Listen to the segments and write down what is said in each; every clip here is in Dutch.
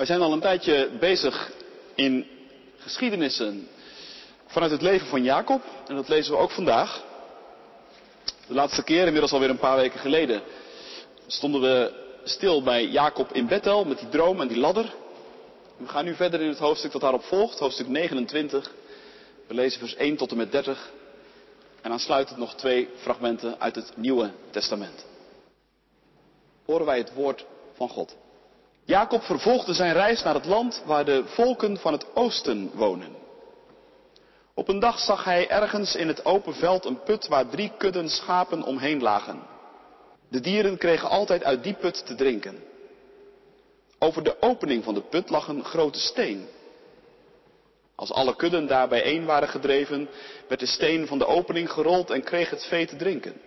Wij zijn al een tijdje bezig in geschiedenissen vanuit het leven van Jacob. En dat lezen we ook vandaag. De laatste keer, inmiddels alweer een paar weken geleden, stonden we stil bij Jacob in Bethel met die droom en die ladder. We gaan nu verder in het hoofdstuk dat daarop volgt, hoofdstuk 29. We lezen vers 1 tot en met 30. En aansluitend nog twee fragmenten uit het Nieuwe Testament. Horen wij het woord van God. Jacob vervolgde zijn reis naar het land waar de volken van het oosten wonen. Op een dag zag hij ergens in het open veld een put waar drie kudden schapen omheen lagen. De dieren kregen altijd uit die put te drinken. Over de opening van de put lag een grote steen. Als alle kudden daar bijeen waren gedreven, werd de steen van de opening gerold en kreeg het vee te drinken.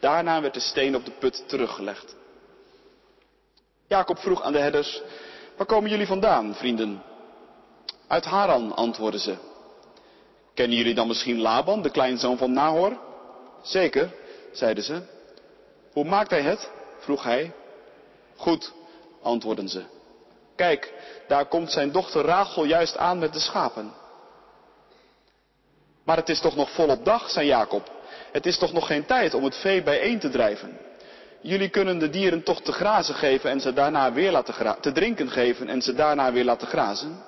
Daarna werd de steen op de put teruggelegd. Jacob vroeg aan de herders, waar komen jullie vandaan, vrienden? Uit Haran, antwoordden ze. Kennen jullie dan misschien Laban, de kleinzoon van Nahor? Zeker, zeiden ze. Hoe maakt hij het? vroeg hij. Goed, antwoordden ze. Kijk, daar komt zijn dochter Rachel juist aan met de schapen. Maar het is toch nog volop dag, zei Jacob. Het is toch nog geen tijd om het vee bijeen te drijven. Jullie kunnen de dieren toch te grazen geven en ze daarna weer laten te drinken geven en ze daarna weer laten grazen?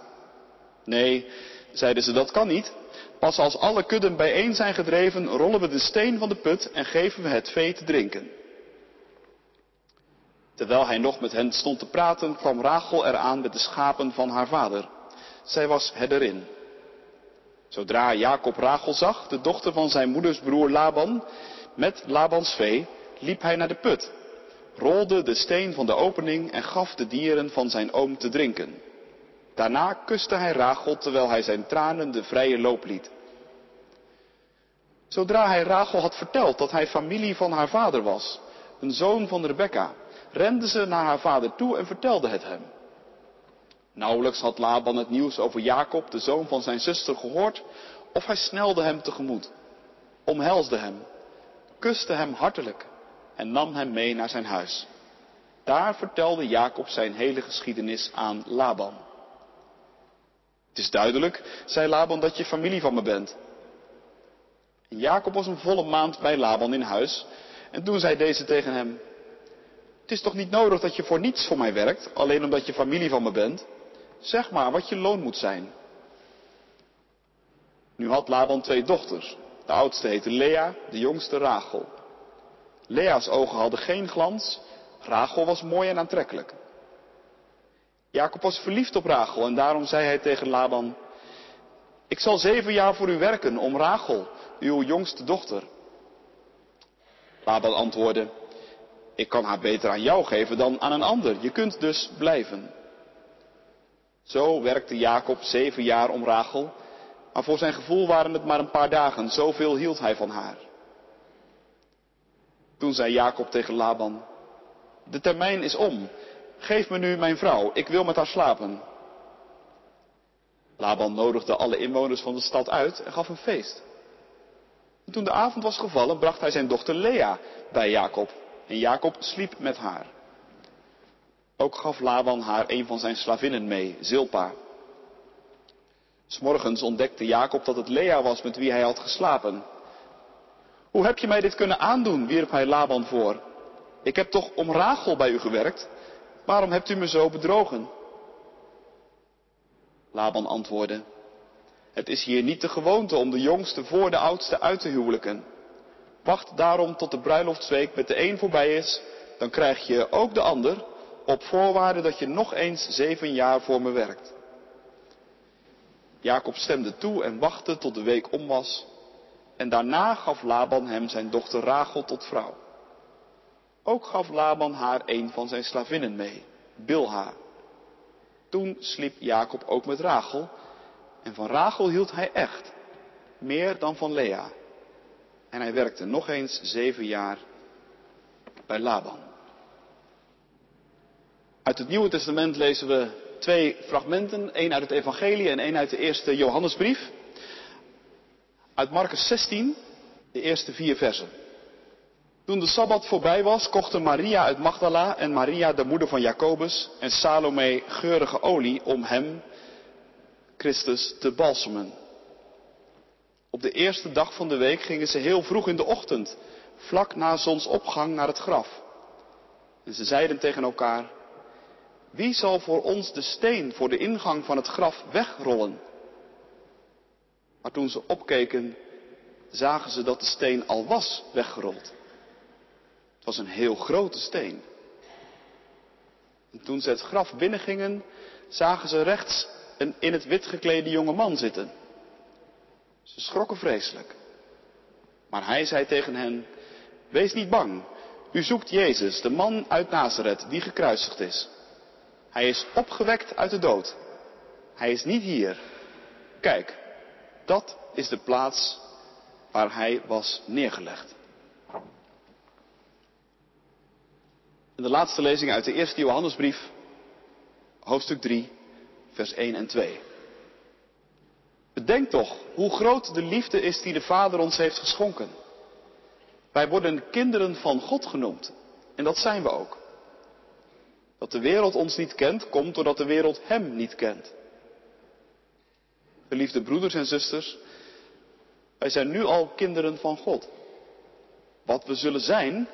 Nee, zeiden ze, dat kan niet. Pas als alle kudden bijeen zijn gedreven, rollen we de steen van de put en geven we het vee te drinken. Terwijl hij nog met hen stond te praten, kwam Rachel eraan met de schapen van haar vader. Zij was herderin. Zodra Jacob Rachel zag, de dochter van zijn moeders broer Laban, met Labans vee, liep hij naar de put, rolde de steen van de opening en gaf de dieren van zijn oom te drinken. Daarna kuste hij Rachel terwijl hij zijn tranen de vrije loop liet. Zodra hij Rachel had verteld dat hij familie van haar vader was, een zoon van Rebecca, rende ze naar haar vader toe en vertelde het hem. Nauwelijks had Laban het nieuws over Jacob, de zoon van zijn zuster, gehoord, of hij snelde hem tegemoet, omhelsde hem, kuste hem hartelijk en nam hem mee naar zijn huis. Daar vertelde Jacob zijn hele geschiedenis aan Laban. Het is duidelijk, zei Laban, dat je familie van me bent. En Jacob was een volle maand bij Laban in huis. En toen zei deze tegen hem, het is toch niet nodig dat je voor niets voor mij werkt, alleen omdat je familie van me bent? Zeg maar wat je loon moet zijn. Nu had Laban twee dochters. De oudste heette Lea, de jongste Rachel. Lea's ogen hadden geen glans, Rachel was mooi en aantrekkelijk. Jacob was verliefd op Rachel en daarom zei hij tegen Laban, ik zal zeven jaar voor u werken om Rachel, uw jongste dochter. Laban antwoordde, ik kan haar beter aan jou geven dan aan een ander, je kunt dus blijven. Zo werkte Jacob zeven jaar om Rachel, maar voor zijn gevoel waren het maar een paar dagen, zoveel hield hij van haar. Toen zei Jacob tegen Laban, de termijn is om, geef me nu mijn vrouw, ik wil met haar slapen. Laban nodigde alle inwoners van de stad uit en gaf een feest. En toen de avond was gevallen, bracht hij zijn dochter Lea bij Jacob. En Jacob sliep met haar. Ook gaf Laban haar een van zijn slavinnen mee, Zilpa. S'morgens ontdekte Jacob dat het Lea was met wie hij had geslapen. Hoe heb je mij dit kunnen aandoen? wierp hij Laban voor. Ik heb toch om Rachel bij u gewerkt? Waarom hebt u me zo bedrogen? Laban antwoordde, het is hier niet de gewoonte om de jongste voor de oudste uit te huwelijken. Wacht daarom tot de bruiloftsweek met de een voorbij is, dan krijg je ook de ander, op voorwaarde dat je nog eens zeven jaar voor me werkt. Jacob stemde toe en wachtte tot de week om was, en daarna gaf Laban hem zijn dochter Rachel tot vrouw. Ook gaf Laban haar een van zijn slavinnen mee, Bilha. Toen sliep Jacob ook met Rachel, en van Rachel hield hij echt, meer dan van Lea. En hij werkte nog eens zeven jaar bij Laban. Uit het Nieuwe Testament lezen we twee fragmenten, één uit het Evangelie en één uit de eerste Johannesbrief. Uit Marcus 16, de eerste vier versen. Toen de Sabbat voorbij was, kochten Maria uit Magdala en Maria de moeder van Jacobus en Salome geurige olie om hem, Christus, te balsemen. Op de eerste dag van de week gingen ze heel vroeg in de ochtend, vlak na zonsopgang, naar het graf. En ze zeiden tegen elkaar, wie zal voor ons de steen voor de ingang van het graf wegrollen? Maar toen ze opkeken, zagen ze dat de steen al was weggerold. Het was een heel grote steen. En toen ze het graf binnengingen, zagen ze rechts een in het wit geklede jonge man zitten. Ze schrokken vreselijk. Maar hij zei tegen hen, wees niet bang, u zoekt Jezus, de man uit Nazareth, die gekruisigd is. Hij is opgewekt uit de dood. Hij is niet hier. Kijk, dat is de plaats waar hij was neergelegd. En de laatste lezing uit de eerste Johannesbrief, hoofdstuk 3, vers 1 en 2. Bedenk toch hoe groot de liefde is die de Vader ons heeft geschonken. Wij worden kinderen van God genoemd. En dat zijn we ook. Dat de wereld ons niet kent, komt doordat de wereld Hem niet kent. Geliefde broeders en zusters, wij zijn nu al kinderen van God. Wat we zullen zijn,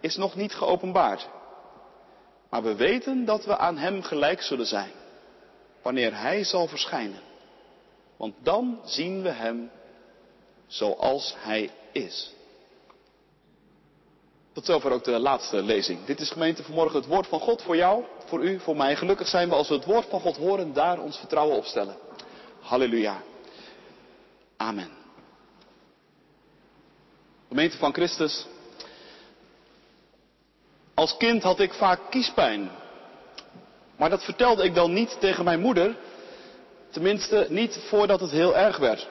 is nog niet geopenbaard. Maar we weten dat we aan Hem gelijk zullen zijn, wanneer Hij zal verschijnen. Want dan zien we Hem zoals Hij is. Tot zover ook de laatste lezing. Dit is gemeente vanmorgen het woord van God voor jou, voor u, voor mij. Gelukkig zijn we als we het woord van God horen, daar ons vertrouwen op stellen. Halleluja. Amen. Gemeente van Christus. Als kind had ik vaak kiespijn. Maar dat vertelde ik dan niet tegen mijn moeder. Tenminste, niet voordat het heel erg werd.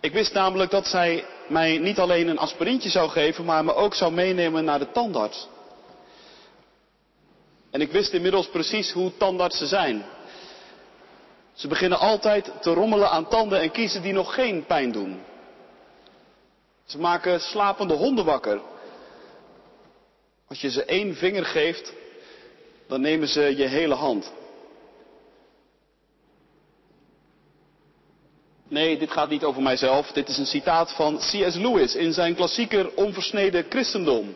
Ik wist namelijk dat zij mij niet alleen een aspirintje zou geven, maar me ook zou meenemen naar de tandarts. En ik wist inmiddels precies hoe tandartsen zijn. Ze beginnen altijd te rommelen aan tanden en kiezen die nog geen pijn doen. Ze maken slapende honden wakker. Als je ze één vinger geeft, dan nemen ze je hele hand. Nee, dit gaat niet over mijzelf. Dit is een citaat van C.S. Lewis in zijn klassieker Onversneden Christendom.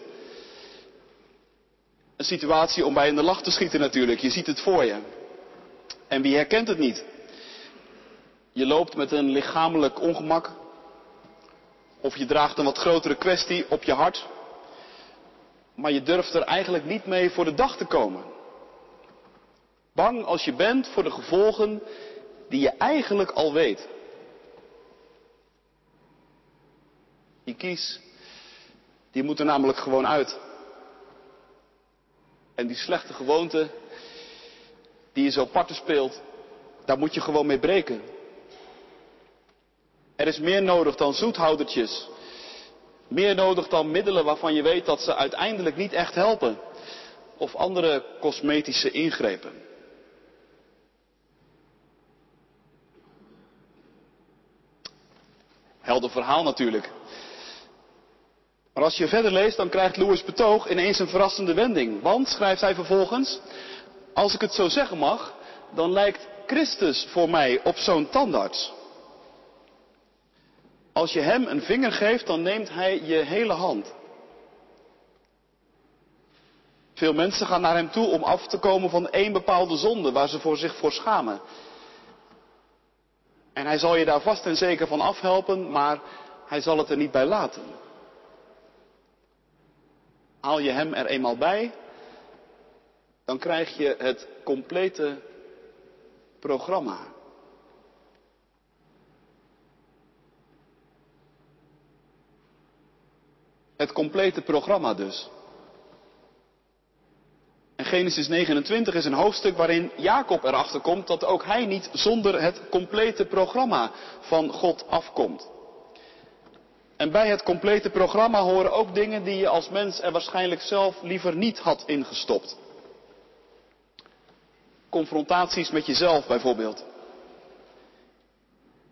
Een situatie om bij in de lach te schieten natuurlijk. Je ziet het voor je. En wie herkent het niet? Je loopt met een lichamelijk ongemak. Of je draagt een wat grotere kwestie op je hart. Maar je durft er eigenlijk niet mee voor de dag te komen. Bang als je bent voor de gevolgen die je eigenlijk al weet. Die kies, die moet er namelijk gewoon uit. En die slechte gewoonte die je zo parten speelt, daar moet je gewoon mee breken. Er is meer nodig dan zoethoudertjes. Meer nodig dan middelen waarvan je weet dat ze uiteindelijk niet echt helpen. Of andere cosmetische ingrepen. Helder verhaal natuurlijk. Maar als je verder leest, dan krijgt Louis betoog ineens een verrassende wending. Want, schrijft hij vervolgens, als ik het zo zeggen mag, dan lijkt Christus voor mij op zo'n tandarts. Als je hem een vinger geeft, dan neemt hij je hele hand. Veel mensen gaan naar hem toe om af te komen van één bepaalde zonde waar ze voor zich voor schamen. En hij zal je daar vast en zeker van afhelpen, maar hij zal het er niet bij laten. Haal je hem er eenmaal bij, dan krijg je het complete programma. Het complete programma dus. En Genesis 29 is een hoofdstuk waarin Jacob erachter komt dat ook hij niet zonder het complete programma van God afkomt. En bij het complete programma horen ook dingen die je als mens er waarschijnlijk zelf liever niet had ingestopt. Confrontaties met jezelf bijvoorbeeld.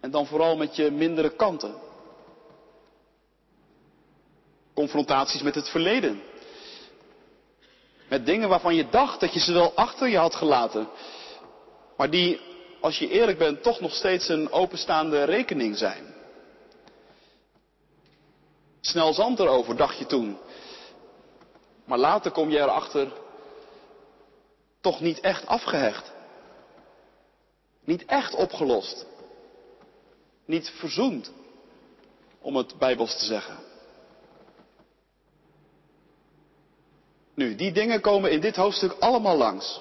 En dan vooral met je mindere kanten. Confrontaties met het verleden. Met dingen waarvan je dacht dat je ze wel achter je had gelaten. Maar die, als je eerlijk bent, toch nog steeds een openstaande rekening zijn. Snel zand erover, dacht je toen. Maar later kom je erachter, toch niet echt afgehecht. Niet echt opgelost. Niet verzoend, om het bijbels te zeggen. Nu, die dingen komen in dit hoofdstuk allemaal langs.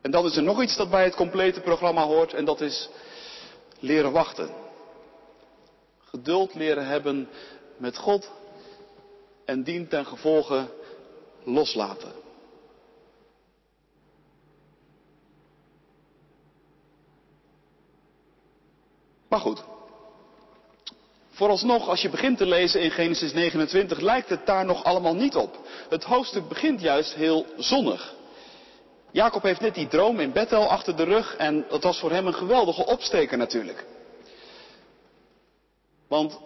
En dan is er nog iets dat bij het complete programma hoort en dat is leren wachten. Geduld leren hebben met God en dien ten gevolge loslaten. Maar goed, vooralsnog als je begint te lezen in Genesis 29 lijkt het daar nog allemaal niet op. Het hoofdstuk begint juist heel zonnig. Jacob heeft net die droom in Bethel achter de rug en dat was voor hem een geweldige opsteker natuurlijk. Want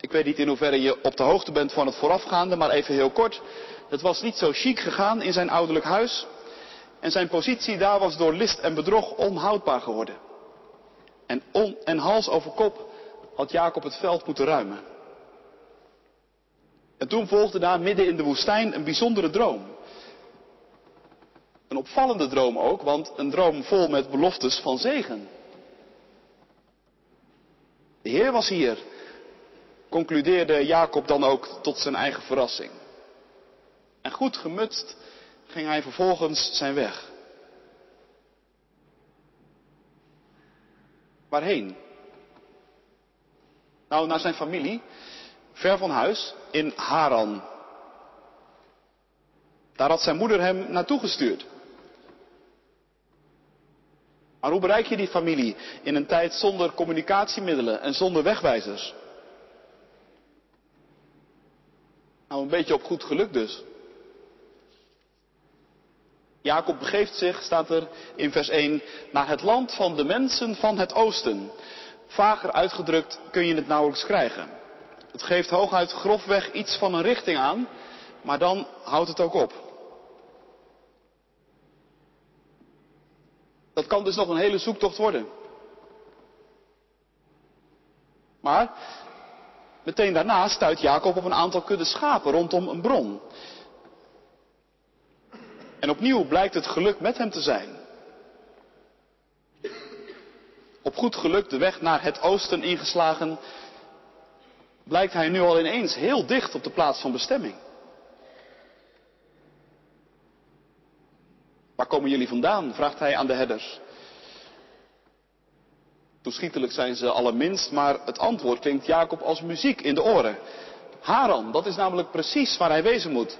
ik weet niet in hoeverre je op de hoogte bent van het voorafgaande, maar even heel kort. Het was niet zo chic gegaan in zijn ouderlijk huis. En zijn positie daar was door list en bedrog onhoudbaar geworden. En, en hals over kop had Jacob het veld moeten ruimen. En toen volgde daar midden in de woestijn een bijzondere droom. Een opvallende droom ook, want een droom vol met beloftes van zegen. De Heer was hier, concludeerde Jacob dan ook tot zijn eigen verrassing. En goed gemutst ging hij vervolgens zijn weg. Waarheen? Nou, naar zijn familie, ver van huis, in Haran. Daar had zijn moeder hem naartoe gestuurd. Maar hoe bereik je die familie in een tijd zonder communicatiemiddelen en zonder wegwijzers? Nou, een beetje op goed geluk dus. Jacob begeeft zich, staat er in vers 1, naar het land van de mensen van het oosten. Vager uitgedrukt kun je het nauwelijks krijgen. Het geeft hooguit grofweg iets van een richting aan, maar dan houdt het ook op. Dat kan dus nog een hele zoektocht worden. Maar meteen daarna stuit Jacob op een aantal kudde schapen rondom een bron. En opnieuw blijkt het geluk met hem te zijn. Op goed geluk de weg naar het oosten ingeslagen, blijkt hij nu al ineens heel dicht op de plaats van bestemming. Waar komen jullie vandaan? vraagt hij aan de herders. Toeschietelijk zijn ze allerminst, maar het antwoord klinkt Jacob als muziek in de oren. Haran, dat is namelijk precies waar hij wezen moet.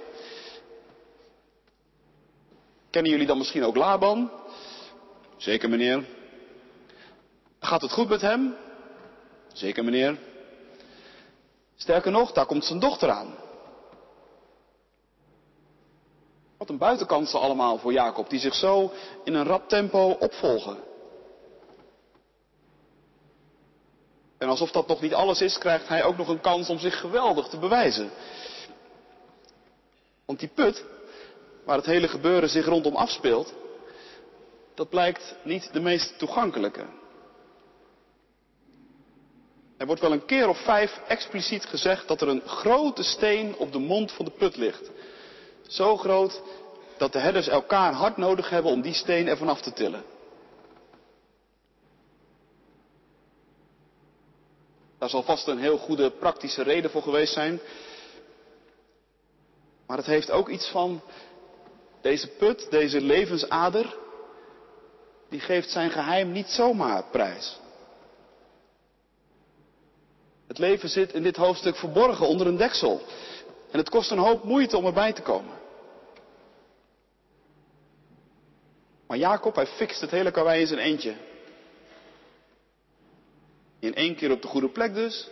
Kennen jullie dan misschien ook Laban? Zeker meneer. Gaat het goed met hem? Zeker meneer. Sterker nog, daar komt zijn dochter aan. Wat een buitenkansen allemaal voor Jacob, die zich zo in een rap tempo opvolgen. En alsof dat nog niet alles is, krijgt hij ook nog een kans om zich geweldig te bewijzen. Want die put, waar het hele gebeuren zich rondom afspeelt, dat blijkt niet de meest toegankelijke. Er wordt wel een keer of vijf expliciet gezegd dat er een grote steen op de mond van de put ligt. Zo groot dat de herders elkaar hard nodig hebben om die steen ervan af te tillen. Daar zal vast een heel goede praktische reden voor geweest zijn. Maar het heeft ook iets van deze put, deze levensader, die geeft zijn geheim niet zomaar prijs. Het leven zit in dit hoofdstuk verborgen onder een deksel. En het kost een hoop moeite om erbij te komen. Maar Jacob, hij fixt het hele karwei in zijn eentje. In één keer op de goede plek dus.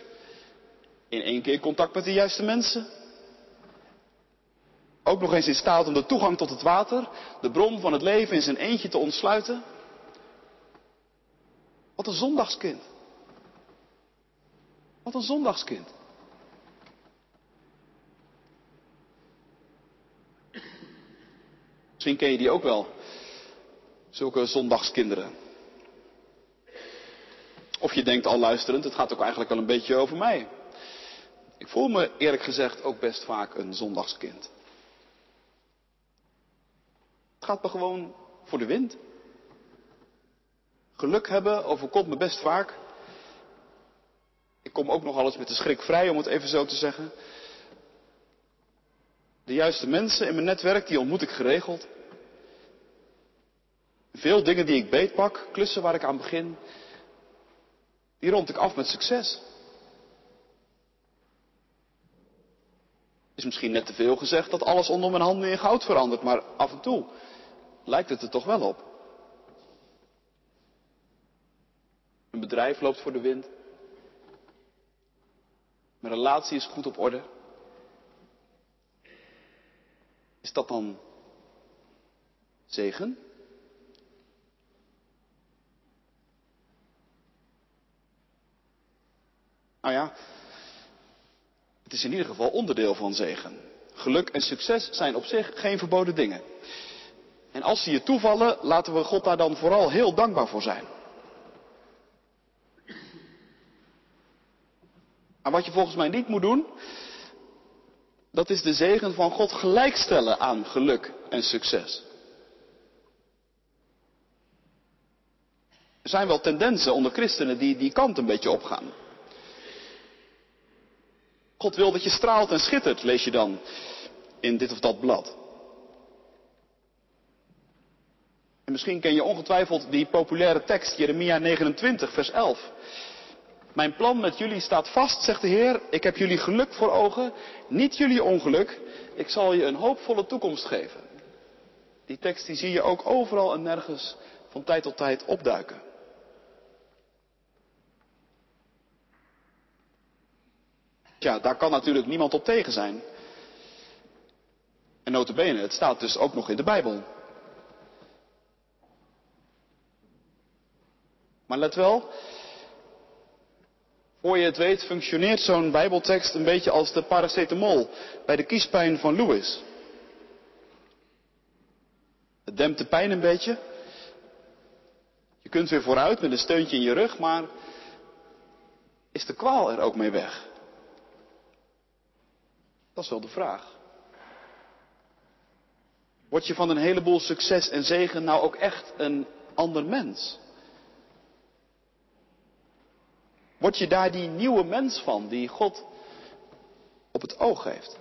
In één keer contact met de juiste mensen. Ook nog eens in staat om de toegang tot het water, de bron van het leven in zijn eentje te ontsluiten. Wat een zondagskind. Wat een zondagskind. Misschien ken je die ook wel. Zulke zondagskinderen. Of je denkt al luisterend, het gaat ook eigenlijk wel een beetje over mij. Ik voel me eerlijk gezegd ook best vaak een zondagskind. Het gaat me gewoon voor de wind. Geluk hebben overkomt me best vaak. Kom ook nog alles met de schrik vrij, om het even zo te zeggen. De juiste mensen in mijn netwerk, die ontmoet ik geregeld. Veel dingen die ik beetpak, klussen waar ik aan begin, die rond ik af met succes. Is misschien net te veel gezegd dat alles onder mijn handen in goud verandert, maar af en toe lijkt het er toch wel op. Een bedrijf loopt voor de wind. Mijn relatie is goed op orde. Is dat dan zegen? Nou ja, het is in ieder geval onderdeel van zegen. Geluk en succes zijn op zich geen verboden dingen. En als ze je toevallen, laten we God daar dan vooral heel dankbaar voor zijn. Maar wat je volgens mij niet moet doen, dat is de zegen van God gelijkstellen aan geluk en succes. Er zijn wel tendensen onder christenen die die kant een beetje opgaan. God wil dat je straalt en schittert, lees je dan in dit of dat blad. En misschien ken je ongetwijfeld die populaire tekst, Jeremia 29, vers 11. Mijn plan met jullie staat vast, zegt de Heer. Ik heb jullie geluk voor ogen, niet jullie ongeluk. Ik zal je een hoopvolle toekomst geven. Die tekst die zie je ook overal en nergens van tijd tot tijd opduiken. Ja, daar kan natuurlijk niemand op tegen zijn. En notabene, het staat dus ook nog in de Bijbel. Maar let wel, voor je het weet functioneert zo'n bijbeltekst een beetje als de paracetamol bij de kiespijn van Lewis. Het dempt de pijn een beetje. Je kunt weer vooruit met een steuntje in je rug, maar is de kwaal er ook mee weg? Dat is wel de vraag. Word je van een heleboel succes en zegen nou ook echt een ander mens? Word je daar die nieuwe mens van die God op het oog heeft?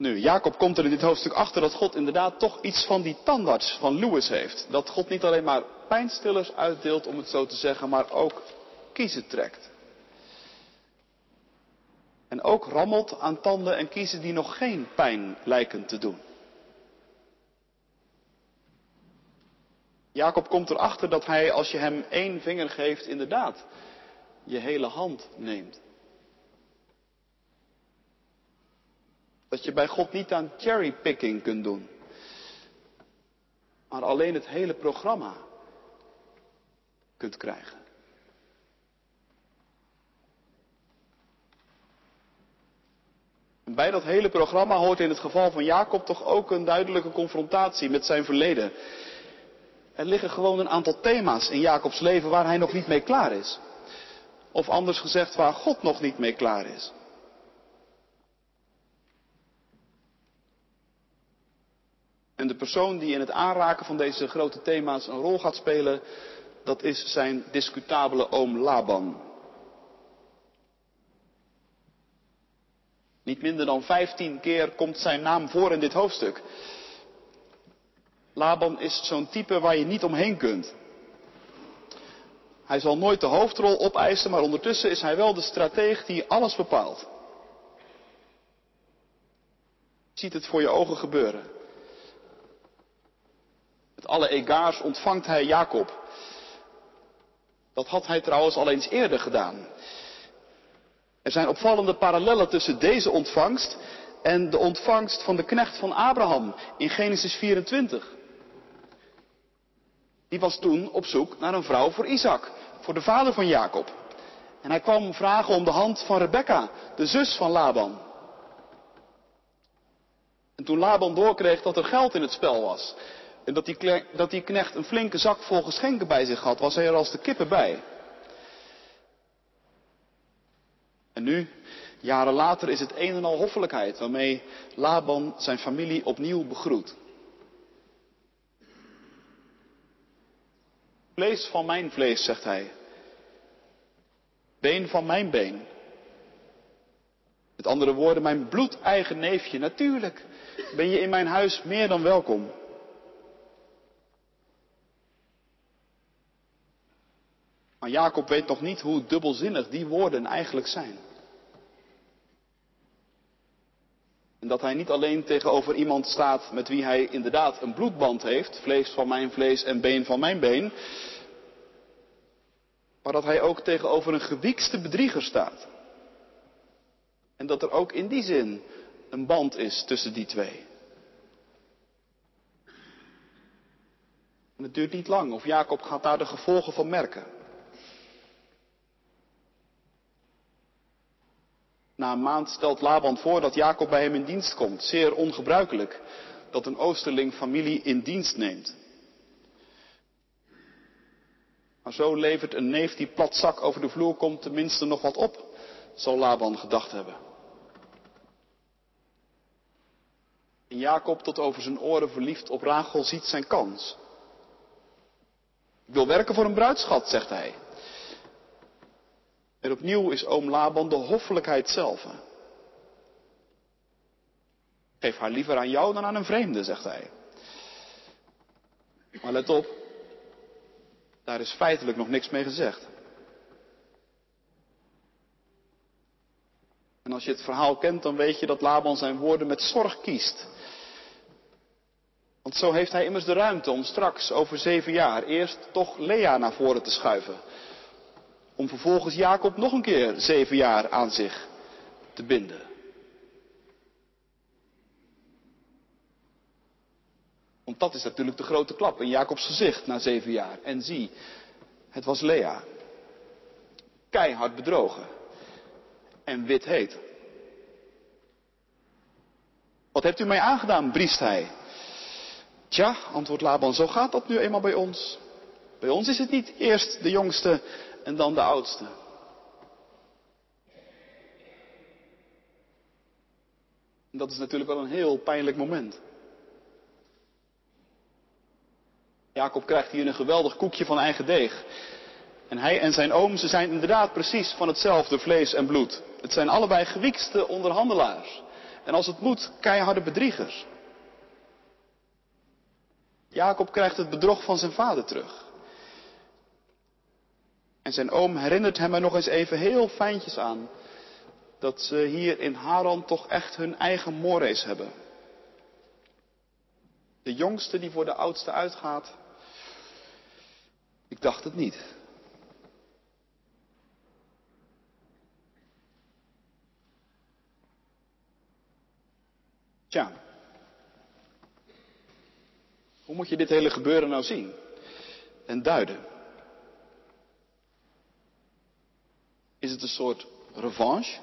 Nu, Jacob komt er in dit hoofdstuk achter dat God inderdaad toch iets van die tandarts van Lewis heeft. Dat God niet alleen maar pijnstillers uitdeelt, om het zo te zeggen, maar ook kiezen trekt. En ook rammelt aan tanden en kiezen die nog geen pijn lijken te doen. Jacob komt erachter dat hij, als je hem één vinger geeft, inderdaad je hele hand neemt. Dat je bij God niet aan cherrypicking kunt doen, maar alleen het hele programma kunt krijgen. bij dat hele programma hoort in het geval van Jacob toch ook een duidelijke confrontatie met zijn verleden. Er liggen gewoon een aantal thema's in Jacobs leven waar hij nog niet mee klaar is. Of anders gezegd, waar God nog niet mee klaar is. En de persoon die in het aanraken van deze grote thema's een rol gaat spelen, dat is zijn discutabele oom Laban. Niet minder dan vijftien keer komt zijn naam voor in dit hoofdstuk. Laban is zo'n type waar je niet omheen kunt. Hij zal nooit de hoofdrol opeisen, maar ondertussen is hij wel de strateeg die alles bepaalt. Je ziet het voor je ogen gebeuren. Met alle egaars ontvangt hij Jacob. Dat had hij trouwens al eens eerder gedaan. Er zijn opvallende parallellen tussen deze ontvangst en de ontvangst van de knecht van Abraham in Genesis 24. Die was toen op zoek naar een vrouw voor Isaac, voor de vader van Jacob. En hij kwam vragen om de hand van Rebecca, de zus van Laban. En toen Laban doorkreeg dat er geld in het spel was, en dat die, dat die knecht een flinke zak vol geschenken bij zich had, was hij er als de kippen bij. En nu, jaren later, is het een en al hoffelijkheid waarmee Laban zijn familie opnieuw begroet. Vlees van mijn vlees, zegt hij. Been van mijn been. Met andere woorden, mijn bloedeigen neefje. Natuurlijk ben je in mijn huis meer dan welkom. Maar Jacob weet nog niet hoe dubbelzinnig die woorden eigenlijk zijn. En dat hij niet alleen tegenover iemand staat met wie hij inderdaad een bloedband heeft, vlees van mijn vlees en been van mijn been, maar dat hij ook tegenover een gewiekste bedrieger staat. En dat er ook in die zin een band is tussen die twee. En het duurt niet lang of Jacob gaat daar de gevolgen van merken. Na een maand stelt Laban voor dat Jacob bij hem in dienst komt. Zeer ongebruikelijk dat een Oosterling familie in dienst neemt. Maar zo levert een neef die plat zak over de vloer komt tenminste nog wat op, zal Laban gedacht hebben. En Jacob, tot over zijn oren verliefd op Rachel, ziet zijn kans. Ik wil werken voor een bruidschat, zegt hij. En opnieuw is oom Laban de hoffelijkheid zelf. Geef haar liever aan jou dan aan een vreemde, zegt hij. Maar let op, daar is feitelijk nog niks mee gezegd. En als je het verhaal kent, dan weet je dat Laban zijn woorden met zorg kiest. Want zo heeft hij immers de ruimte om straks over zeven jaar eerst toch Lea naar voren te schuiven. Om vervolgens Jacob nog een keer zeven jaar aan zich te binden. Want dat is natuurlijk de grote klap in Jacobs gezicht na zeven jaar. En zie, het was Lea. Keihard bedrogen. En wit heet. Wat hebt u mij aangedaan, briest hij. Tja, antwoordt Laban, zo gaat dat nu eenmaal bij ons. Bij ons is het niet eerst de jongste en dan de oudste. Dat is natuurlijk wel een heel pijnlijk moment. Jacob krijgt hier een geweldig koekje van eigen deeg. En hij en zijn oom, ze zijn inderdaad precies van hetzelfde vlees en bloed. Het zijn allebei gewiekste onderhandelaars. En als het moet, keiharde bedriegers. Jacob krijgt het bedrog van zijn vader terug. En zijn oom herinnert hem er nog eens even heel fijntjes aan. Dat ze hier in Haran toch echt hun eigen mores hebben. De jongste die voor de oudste uitgaat. Ik dacht het niet. Tja, hoe moet je dit hele gebeuren nou zien en duiden? Is het een soort revanche?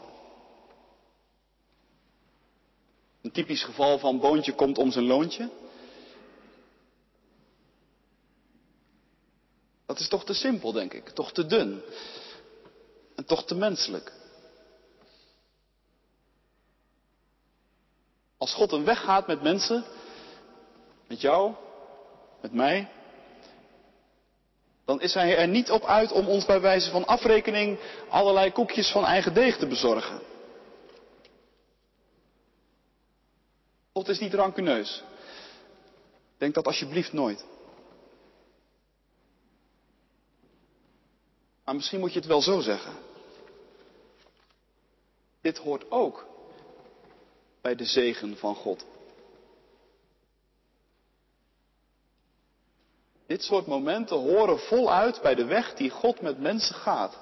Een typisch geval van boontje komt om zijn loontje? Dat is toch te simpel, denk ik. Toch te dun. En toch te menselijk. Als God een weg gaat met mensen, met jou, met mij, dan is hij er niet op uit om ons bij wijze van afrekening allerlei koekjes van eigen deeg te bezorgen. God is niet rancuneus. Denk dat alsjeblieft nooit. Maar misschien moet je het wel zo zeggen. Dit hoort ook bij de zegen van God. Dit soort momenten horen voluit bij de weg die God met mensen gaat.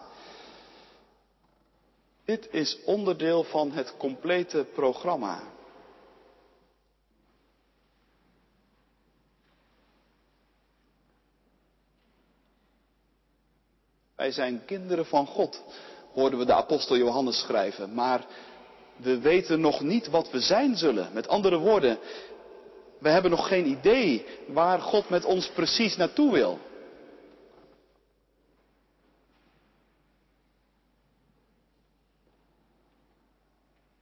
Dit is onderdeel van het complete programma. Wij zijn kinderen van God, hoorden we de apostel Johannes schrijven. Maar we weten nog niet wat we zijn zullen. Met andere woorden, we hebben nog geen idee waar God met ons precies naartoe wil.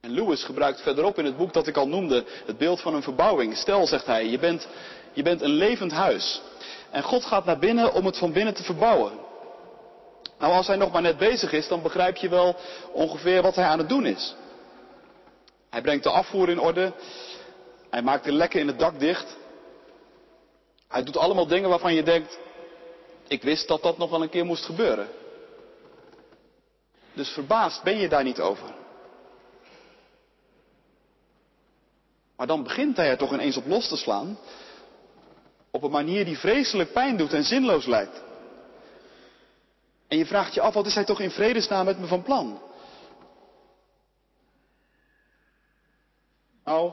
En Lewis gebruikt verderop in het boek dat ik al noemde het beeld van een verbouwing. Stel, zegt hij, je bent, je bent een levend huis. En God gaat naar binnen om het van binnen te verbouwen. Nou, als hij nog maar net bezig is, dan begrijp je wel ongeveer wat hij aan het doen is. Hij brengt de afvoer in orde. Hij maakt de lekken in het dak dicht. Hij doet allemaal dingen waarvan je denkt, ik wist dat dat nog wel een keer moest gebeuren. Dus verbaasd ben je daar niet over. Maar dan begint hij er toch ineens op los te slaan. Op een manier die vreselijk pijn doet en zinloos lijkt. En je vraagt je af, wat is hij toch in vredesnaam met me van plan? Nou,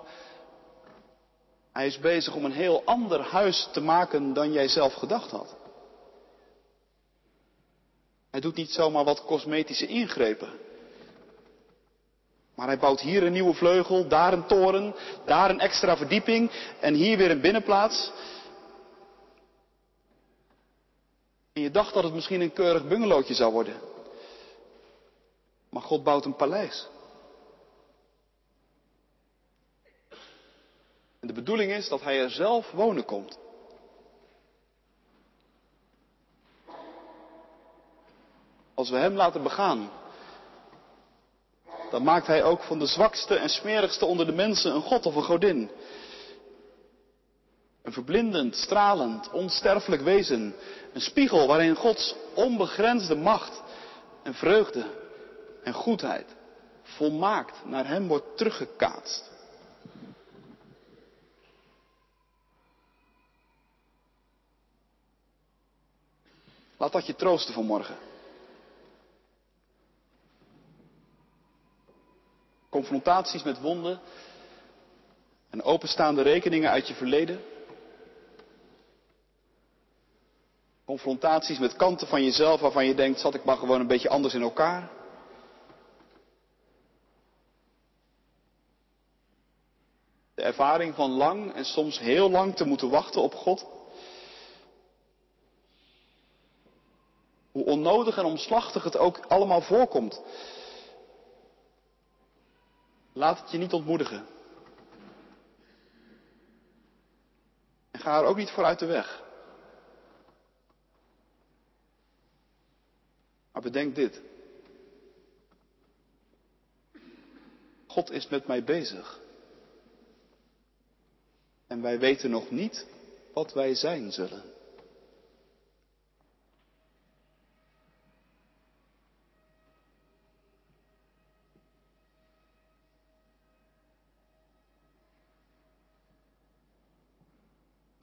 hij is bezig om een heel ander huis te maken dan jij zelf gedacht had. Hij doet niet zomaar wat cosmetische ingrepen. Maar hij bouwt hier een nieuwe vleugel, daar een toren, daar een extra verdieping en hier weer een binnenplaats. En je dacht dat het misschien een keurig bungalowtje zou worden. Maar God bouwt een paleis. En de bedoeling is dat hij er zelf wonen komt. Als we hem laten begaan, dan maakt hij ook van de zwakste en smerigste onder de mensen een god of een godin. Een verblindend, stralend, onsterfelijk wezen. Een spiegel waarin Gods onbegrensde macht en vreugde en goedheid volmaakt naar hem wordt teruggekaatst. Laat dat je troosten vanmorgen. Confrontaties met wonden en openstaande rekeningen uit je verleden. Confrontaties met kanten van jezelf waarvan je denkt, zat ik maar gewoon een beetje anders in elkaar. De ervaring van lang en soms heel lang te moeten wachten op God. Hoe onnodig en omslachtig het ook allemaal voorkomt. Laat het je niet ontmoedigen. En ga er ook niet voor uit de weg. Maar bedenk dit. God is met mij bezig. En wij weten nog niet wat wij zijn zullen.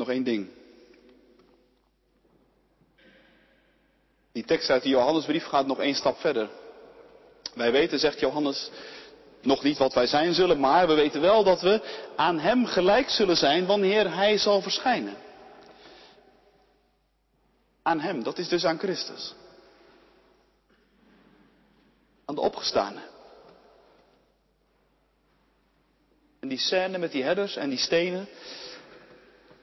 Nog ding. Die tekst uit de Johannesbrief gaat nog één stap verder. Wij weten, zegt Johannes, nog niet wat wij zijn zullen, maar we weten wel dat we aan Hem gelijk zullen zijn wanneer Hij zal verschijnen. Aan Hem, dat is dus aan Christus. Aan de opgestane. En die scène met die herders en die stenen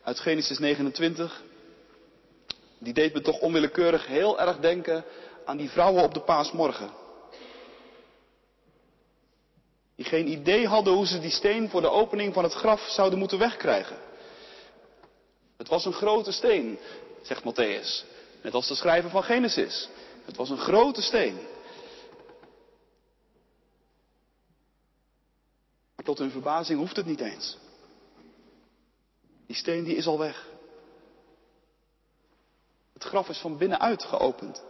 uit Genesis 29, die deed me toch onwillekeurig heel erg denken aan die vrouwen op de paasmorgen. Die geen idee hadden hoe ze die steen voor de opening van het graf zouden moeten wegkrijgen. Het was een grote steen, zegt Matthäus. Net als de schrijver van Genesis. Het was een grote steen. Maar tot hun verbazing hoeft het niet eens. Die steen die is al weg. Het graf is van binnenuit geopend.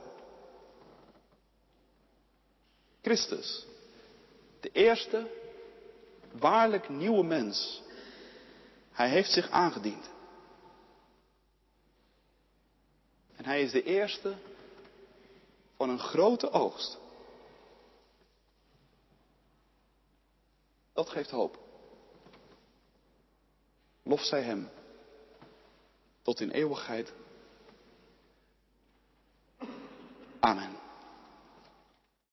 Christus, de eerste waarlijk nieuwe mens. Hij heeft zich aangediend. En hij is de eerste van een grote oogst. Dat geeft hoop. Lof zij Hem tot in eeuwigheid. Amen.